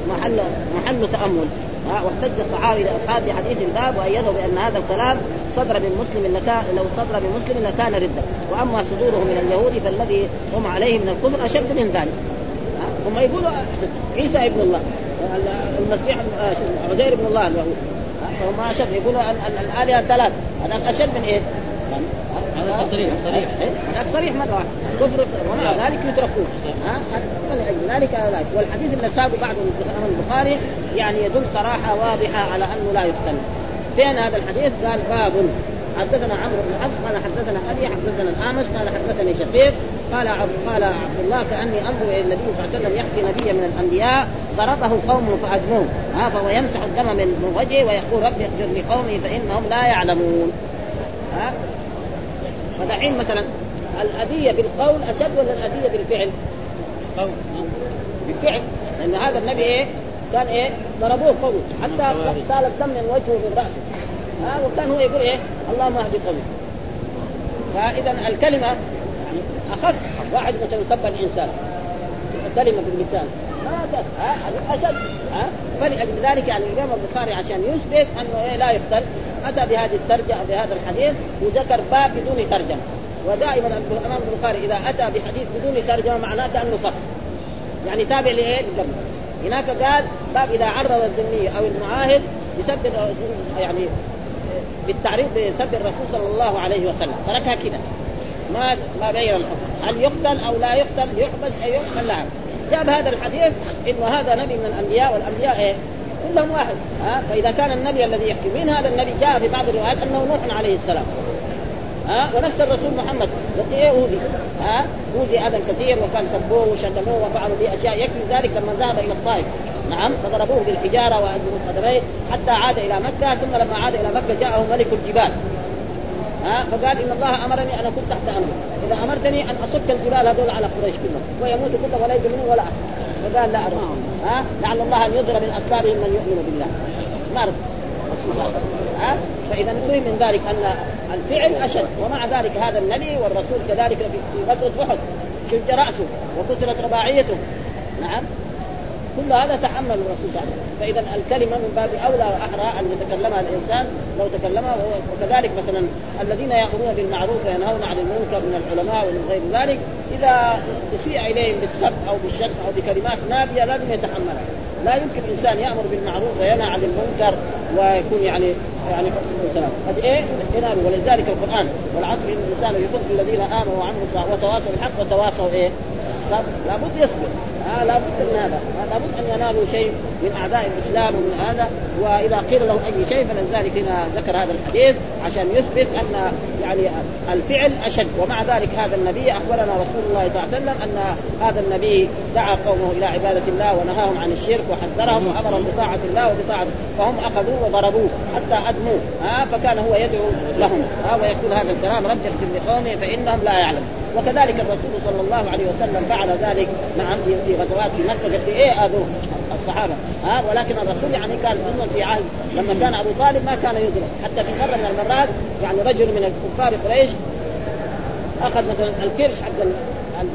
محل محل تأمل. واحتج الصحابي لإصحاب حديث الباب وايدوا بأن هذا الكلام صدر من مسلم لو صدر من مسلم لكان رده وأما صدوره من اليهود فالذي هم عليه من الكفر أشد من ذلك. هم يقولوا عيسى ابن الله المسيح عزير ابن الله اليهود فهم أشد. يقولوا الآلهة ثلاث هذا أشد من إيه؟ هذا صريح صريح هذا صريح مرة واحدة. كفر ومع ذلك يتركون ها؟ ذلك ذلك. والحديث اللي ساقه بعد البخاري يعني يدل صراحة واضحة على أنه لا يقتل فين هذا الحديث؟ قال باب. حدثنا عمرو بن حفص قال حدثنا أبي حدثنا الأعمش قال حدثني شقيق قال قال عبد الله كأني انظر إلى النبي صلى الله عليه وسلم يحكي نبيا من الأنبياء ضربه قوم فادموه ها فهو يمسح الدم من وجهه ويقول رب اغفر لقومي فإنهم لا يعلمون. ها؟ فدحين مثلا الأذية بالقول أشد ولا الأذية بالفعل؟ قول بالفعل. لأن هذا النبي إيه؟ كان إيه؟ ضربوه قوي حتى سال الدم من وجهه من رأسه. ها؟ وكان هو يقول إيه؟ اللهم اهد قومي. فإذا الكلمة أخف واحد مثلا سب الإنسان. كلمة باللسان ما ها؟ أشد ها؟ فلأجل ذلك يعني الإمام البخاري عشان يثبت أنه إيه لا يقتل أتى بهذه الترجمة بهذا الحديث وذكر باب بدون ترجمة. ودائما الإمام البخاري إذا أتى بحديث بدون ترجمة معناه كأنه فصل. يعني تابع لإيه؟ للجمع هناك قال باب إذا عرض الذمي أو المعاهد بسب يعني بالتعريض بسب الرسول صلى الله عليه وسلم. تركها كذا ما ما غير الحكم هل يقتل أو لا يقتل يحبس أو يقتل لا. جاب هذا الحديث انه هذا نبي من الأنبياء والأنبياء إيه؟ كلهم واحد ها؟ فإذا كان النبي الذي يحكي مين هذا النبي؟ جاء في بعض الروايات أنه نوح عليه السلام ها؟ ونفس الرسول محمد إيه؟ أوذي ها؟ أوذي اذى كثير وكان سبوه وشتموه وفعلوا به أشياء يكفي ذلك لما ذهب إلى الطائف. نعم فضربوه بالحجارة واجروا قدميه حتى عاد إلى مكة ثم لما عاد إلى مكة جاءه ملك الجبال. ها؟ فقال إن الله أمرني أن أكون تحت امره إذا أمرتني أن أصك الجبال هذول على قريش كلهم. ويموت كلهم ولا منهم ولا أحد. فقال لا أرى ها؟ لعل الله أن يضرب من أسبابهم من يؤمن بالله. ما ها؟ فإذا نفهم من ذلك أن الفعل أشد. ومع ذلك هذا النبي والرسول كذلك في غزوة أحد. شج رأسه وكسرت رباعيته. نعم. كل هذا تحمل الرسول صلى الله عليه وسلم. فإذا الكلمة من باب أولى وأحرى أن يتكلمها الإنسان لو تكلمها وكذلك مثلا الذين يأمرون بالمعروف وينهون عن المنكر من العلماء ومن غير ذلك إذا اسيء إليهم بالسب أو بالشتم أو بكلمات نابية لازم يتحملها. لا يمكن انسان يأمر بالمعروف وينهى عن المنكر ويكون يعني يعني السلام قد إيه؟ ينال ولذلك القرآن والعصر إن الإنسان يكون الذين آمنوا وعملوا الصالحات وتواصوا بالحق وتواصوا إيه؟ لابد يصبر. آه لابد من هذا. آه لابد أن ينالوا شيء من أعداء الإسلام ومن هذا. وإذا قيل له أي شيء فلذلك هنا ذكر هذا الحديث عشان يثبت أن يعني الفعل أشد. ومع ذلك هذا النبي أخبرنا رسول الله صلى الله عليه وسلم أن هذا النبي دعا قومه إلى عبادة الله ونهاهم عن الشرك وحذرهم وأمرهم بطاعة الله وبطاعة فهم أخذوه وضربوه حتى أدموه. ها فكان هو يدعو لهم. ها ويقول هذا الكلام رب اغفر لقومي فإنهم لا يعلمون وكذلك الرسول صلى الله عليه وسلم فعل ذلك. نعم في غزوات في مكة. في إيه اذوه الصحابة. ها ولكن الرسول يعني كان ضمن في عهد لما كان أبو طالب ما كان يضرب حتى في مرة من المرات يعني رجل من الكفار قريش أخذ مثلا الكرش حق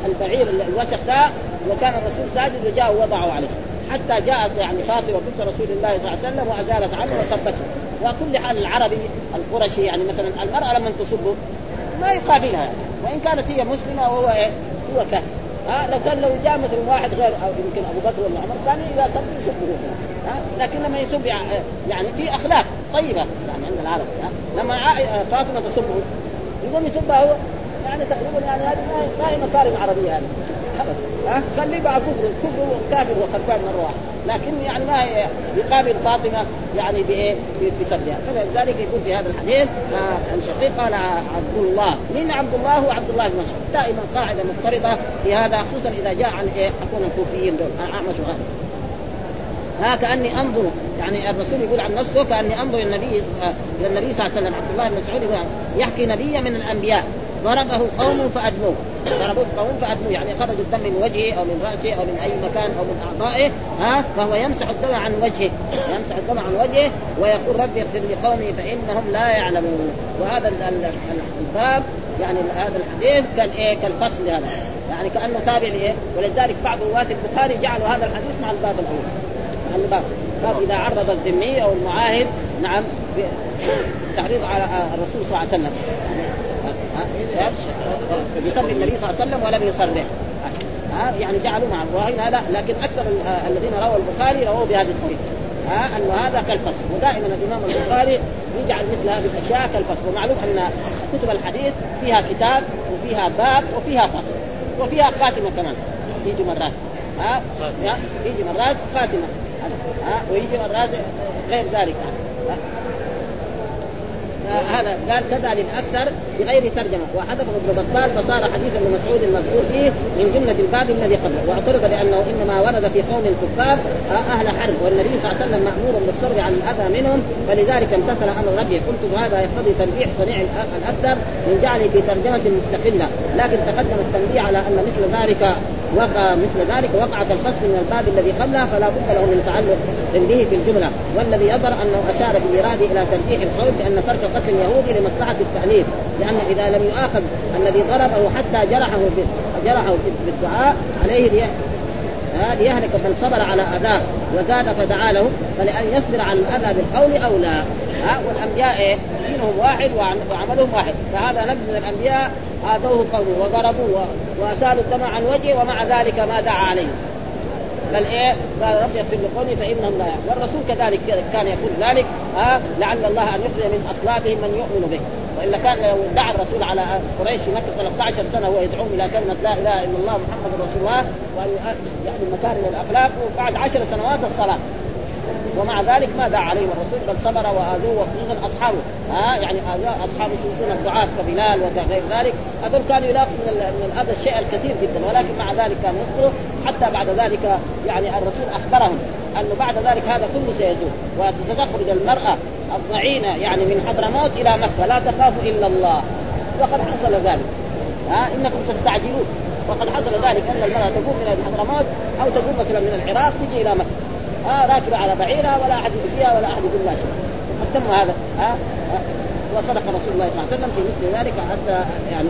البعير الوسخ ده وكان الرسول ساجد وجاء ووضعه عليه. حتى جاءت يعني فاطمة بنت رسول الله صلى الله عليه وسلم وأزالت عنه وصبته وكل حال العربي القرشي يعني مثلا المرأة لما تصبه ما يقابلها. يعني. وإن كانت هي مسلمة وهو إيه؟ هو كافر. ها لو لو جاء مثلا واحد غير أو يمكن أبو بكر ولا عمر كان إذا سب يسبه ها لكن لما يسب يعني في أخلاق طيبة يعني عند العرب ها لما فاطمة تسبه يقوم يسبها هو يعني تقريبا يعني هذه ما هي مكارم عربية هذه. ها؟ خليه بقى كفر كفر كافر وخربان مرة واحدة. لكن يعني ما يقابل فاطمة يعني بإيه؟ بسبها فلذلك يقول في هذا الحديث عن شقيق قال عبد الله. مين عبد الله؟ هو عبد الله بن مسعود. دائما قاعدة مضطربة في هذا خصوصا إذا جاء عن إيه؟ حكون الكوفيين دول. أعمش وهذا ها كأني أنظر يعني الرسول يقول عن نفسه كأني أنظر النبي إلى النبي صلى الله عليه وسلم. عبد الله بن مسعود يحكي نبيا من الأنبياء. ضربه قوم فأدموه. ضربوه قوم فأدموه. يعني خرج الدم من وجهه أو من رأسه أو من أي مكان أو من أعضائه ها فهو يمسح الدم عن وجهه. يمسح الدم عن وجهه ويقول رب اغفر لقومي فإنهم لا يعلمون. وهذا الباب يعني هذا الحديث كان إيه؟ كالفصل هذا. يعني كأنه تابع لايه ولذلك بعض رواة البخاري جعلوا هذا الحديث مع الباب الأول. مع الباب. باب إذا عرض الذمي أو المعاهد نعم تعريض على الرسول صلى الله عليه وسلم. يصلي النبي صلى الله عليه وسلم ولم يصرح ها يعني جعلوا معه وهنا لا لكن أكثر الذين رووا البخاري رووا بهذه الطريقة. ها انه هذا كالفصل. ودائما الإمام البخاري يجعل مثل هذه الأشياء كالفصل. ومعلوم أن كتب الحديث فيها كتاب وفيها باب وفيها فصل. وفيها خاتمة كمان. يجي مرات. ها يجي مرات خاتمة. ها ويجي مرات غير ذلك. هذا قال كذا للاكثر بغير ترجمة. وحذفه ابن بطال فصار حديث ابن مسعود المذكور فيه من جملة الباب الذي قبله. واعترض لأنه إنما ورد في قوم الكفار أهل حرب والنبي صلى الله عليه وسلم مأمور بالصبر عن الأذى منهم فلذلك امتثل أمر ربه قلت هذا يقتضي تنبيح صنيع الابدر من جعله في ترجمة مستقلة لكن تقدم التنبيه على أن مثل ذلك وقع مثل ذلك وقع كالفصل من الباب الذي قبله فلا بد له من تعلق به في الجملة والذي يظهر أنه أشار بالاراده إلى تنبيح القول بأن ترك قتل اليهودي لمصلحة التاليف لأن إذا لم يؤاخذ الذي ضربه حتى جرحه جرحه بالدعاء عليه ليهلك من صبر على أذاه وزاد فدعا له فلأن يصبر على الأذى بالقول أو لا ها والأنبياء؟ دينهم واحد وعملهم واحد فهذا نبي من الأنبياء آذوه قومه وضربوه وأسالوا الدم عن وجهه ومع ذلك ما دعا عليهم بل إيه؟ قال رب يغفر لقومي فانهم لا يعلمون والرسول كذلك كان يقول ذلك آه لعل الله أن يخرج من أصلابهم من يؤمن به. وإلا كان لو دعا الرسول على قريش في مكة 13 سنة وهو يدعوهم إلى كلمة لا إله إلا الله محمد رسول الله وأن يعني مكارم الاخلاق وبعد عشر سنوات الصلاة. ومع ذلك ما دعا عليهم الرسول؟ بل صبر وآذوه وخصوصا أصحابه. ها آه يعني اصحابه يشوفون الضعاف كبلال وغير ذلك. هذول كانوا يلاقوا من, من الأذى الشيء الكثير جدا. ولكن مع ذلك كانوا يصبروا. حتى بعد ذلك يعني الرسول أخبرهم أنه بعد ذلك هذا كله سيزول. وتخرج المرأة الضعينة يعني من حضرموت إلى مكة. لا تخاف إلا الله. وقد حصل ذلك. ها إنكم تستعجلون. وقد حصل ذلك أن المرأة تقوم من حضرموت أو تقوم مثلا من العراق تجي إلى مكة. ها راكبه على بعيرها ولا أحد يؤذيها ولا أحد يقول لها شيء. تم هذا ها؟ وصدق رسول الله صلى الله عليه وسلم في مثل ذلك حتى يعني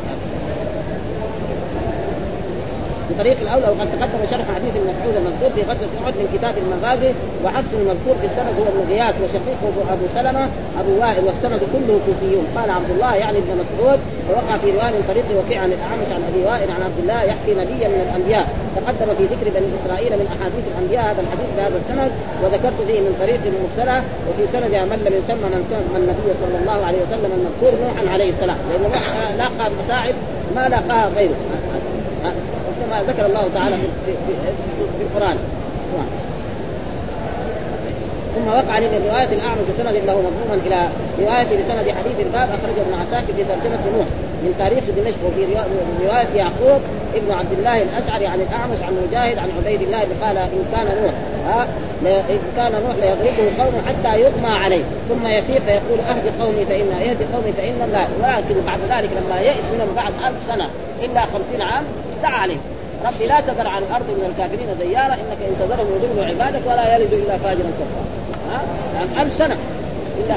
بطريق الاولى وقد تقدم شرح حديث المسعود المذكور في غزوة أحد من كتاب المغازي وحفص المذكور في السند هو ابن غياث وشقيقه أبو سلمة أبو وائل والسند كله كوفيون. قال عبد الله يعني ابن مسعود ووقع في رواية من طريق وكيع عن الأعمش عن أبي وائل عن عبد الله يحكي نبيا من الأنبياء. تقدم في ذكر بني إسرائيل من أحاديث الأنبياء هذا الحديث بهذا السند وذكرت فيه من طريق مرسلة وفي سندها من لم يسمى من سمى النبي صلى الله عليه وسلم المذكور نوحا عليه السلام. لأنه لاقى متاعب ما لاقاها غيره. كما ذكر الله تعالى في, في, القرآن. ثم وقع من رواية الاعمش بسند له مضموما إلى رواية بسند حديث الباب أخرجه ابن عساكر في ترجمة نوح من تاريخ دمشق وفي رواية يعقوب ابن عبد الله الأشعري عن الأعمش عن مجاهد عن عبيد الله قال إن كان نوح ها إن كان نوح ليضربه قومه حتى يغمى عليه. ثم يفيق فيقول أهد قومي فإن أهد قومي فإن الله. ولكن بعد ذلك لما يئس منهم بعد ألف سنة إلا خمسين عام دعا عليه. ربي لا تذر على الأرض من الكافرين ديارا إنك إن تذرهم يضلوا عبادك ولا يلد إلا فاجرا كفارا. ها؟ يعني ألف سنة إلا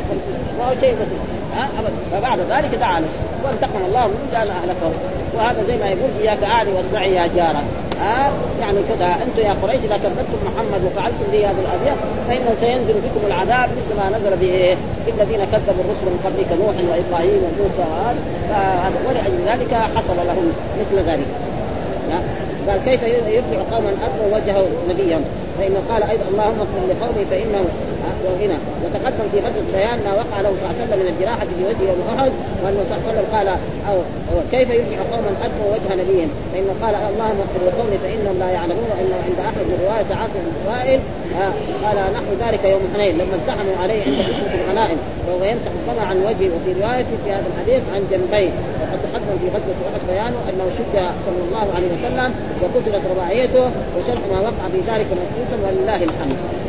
ما هو شيء بسيط. ها؟ ابدا. فبعد ذلك تعالوا. وانتقم الله من كان اهلكه وهذا زي ما يقول إياك اعلي واسمعي يا جارة. ها؟ يعني كذا. أنتم يا قريش إذا كذبتم محمد وفعلتم به هذه الاذيه فإنه سينزل بكم العذاب مثل ما نزل به بالذين كذبوا الرسل من قبلك نوح وإبراهيم وموسى فهذا ولأجل ذلك حصل لهم مثل ذلك. قال كيف يرجع قوما أبوا وجهه نبيا؟ فانه قال أيضا اللهم اغفر لقومي فإنه وهنا. وتقدم في غزوة بيان ما وقع له صلى الله عليه وسلم من الجراحة في وجهه يوم أحد وأنه صلى الله عليه وسلم قال أو كيف يرجع قوما ادبوا وجه نبيهم؟ فإنه قال اللهم اغفر لقومي فإنهم لا يعلمون وانه عند أحد من رواية عاصم بن وائل آه قال نحو ذلك يوم حنين لما ازدحموا عليه عند فتنه الغنائم. وهو يمسح الدم عن وجهه وفي رواية في هذا الحديث عن جنبيه. وقد تقدم في غزوة أحد بيانه أنه شد صلى الله عليه وسلم وقتلت رباعيته وشرح ما وقع في ذلك مخصوصا ولله الحمد.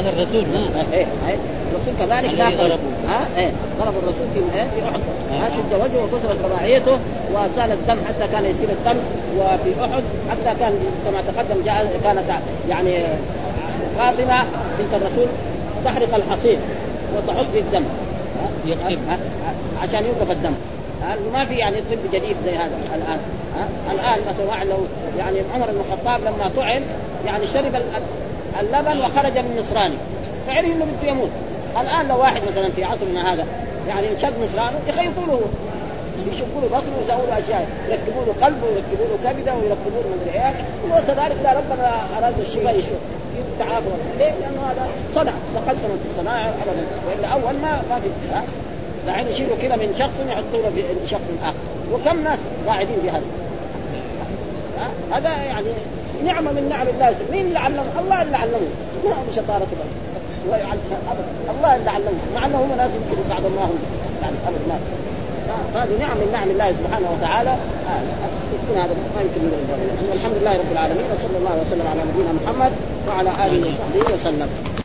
هذا الرسول ها. إيه إيه. الرسول كذلك لا ضربوا ها إيه. ضرب الرسول في إيه؟ في أحد. ها شد وجهه وكسرت رباعيته وسال الدم حتى كان يسيل الدم وفي أحد. حتى كان كما تقدم جاء كانت يعني فاطمة بنت الرسول تحرق الحصير وتحط في الدم. عشان يوقف الدم. ما في يعني طب جديد زي هذا الآن. الآن مثلا واحد لو يعني عمر بن الخطاب لما طعن يعني شرب اللبن وخرج من نصراني. فعرف انه بده يموت. الآن لو واحد مثلا في عصرنا هذا يعني شد نصرانه يخيطوا له يشقوا له بطنه ويسووا له أشياء. يركبوا له قلبه ويركبوا له كبده ويركبوا له مدري إيه وكذلك اذا ربنا أراد الشفاء يشوف. تعافى. ليه؟ لأنه هذا صنع. تقدمت الصناعة ابدا. وإلا أول ما ما في دحين يشيلوا كذا من شخص يحطوا له في شخص آخر. وكم ناس قاعدين بهذا؟ هذا يعني نعمة من نعم الله. مين اللي علمه؟ الله اللي علمه ما هو بشطارته الله اللي علمه مع انه هم ناس يمكن بعد ما هم. يعني ابدا ما. فهذه نعم من نعم الله سبحانه وتعالى. يكون هذا ما يمكن من الحمد لله رب العالمين وصلى الله وسلم على نبينا محمد وعلى آله وصحبه وسلم.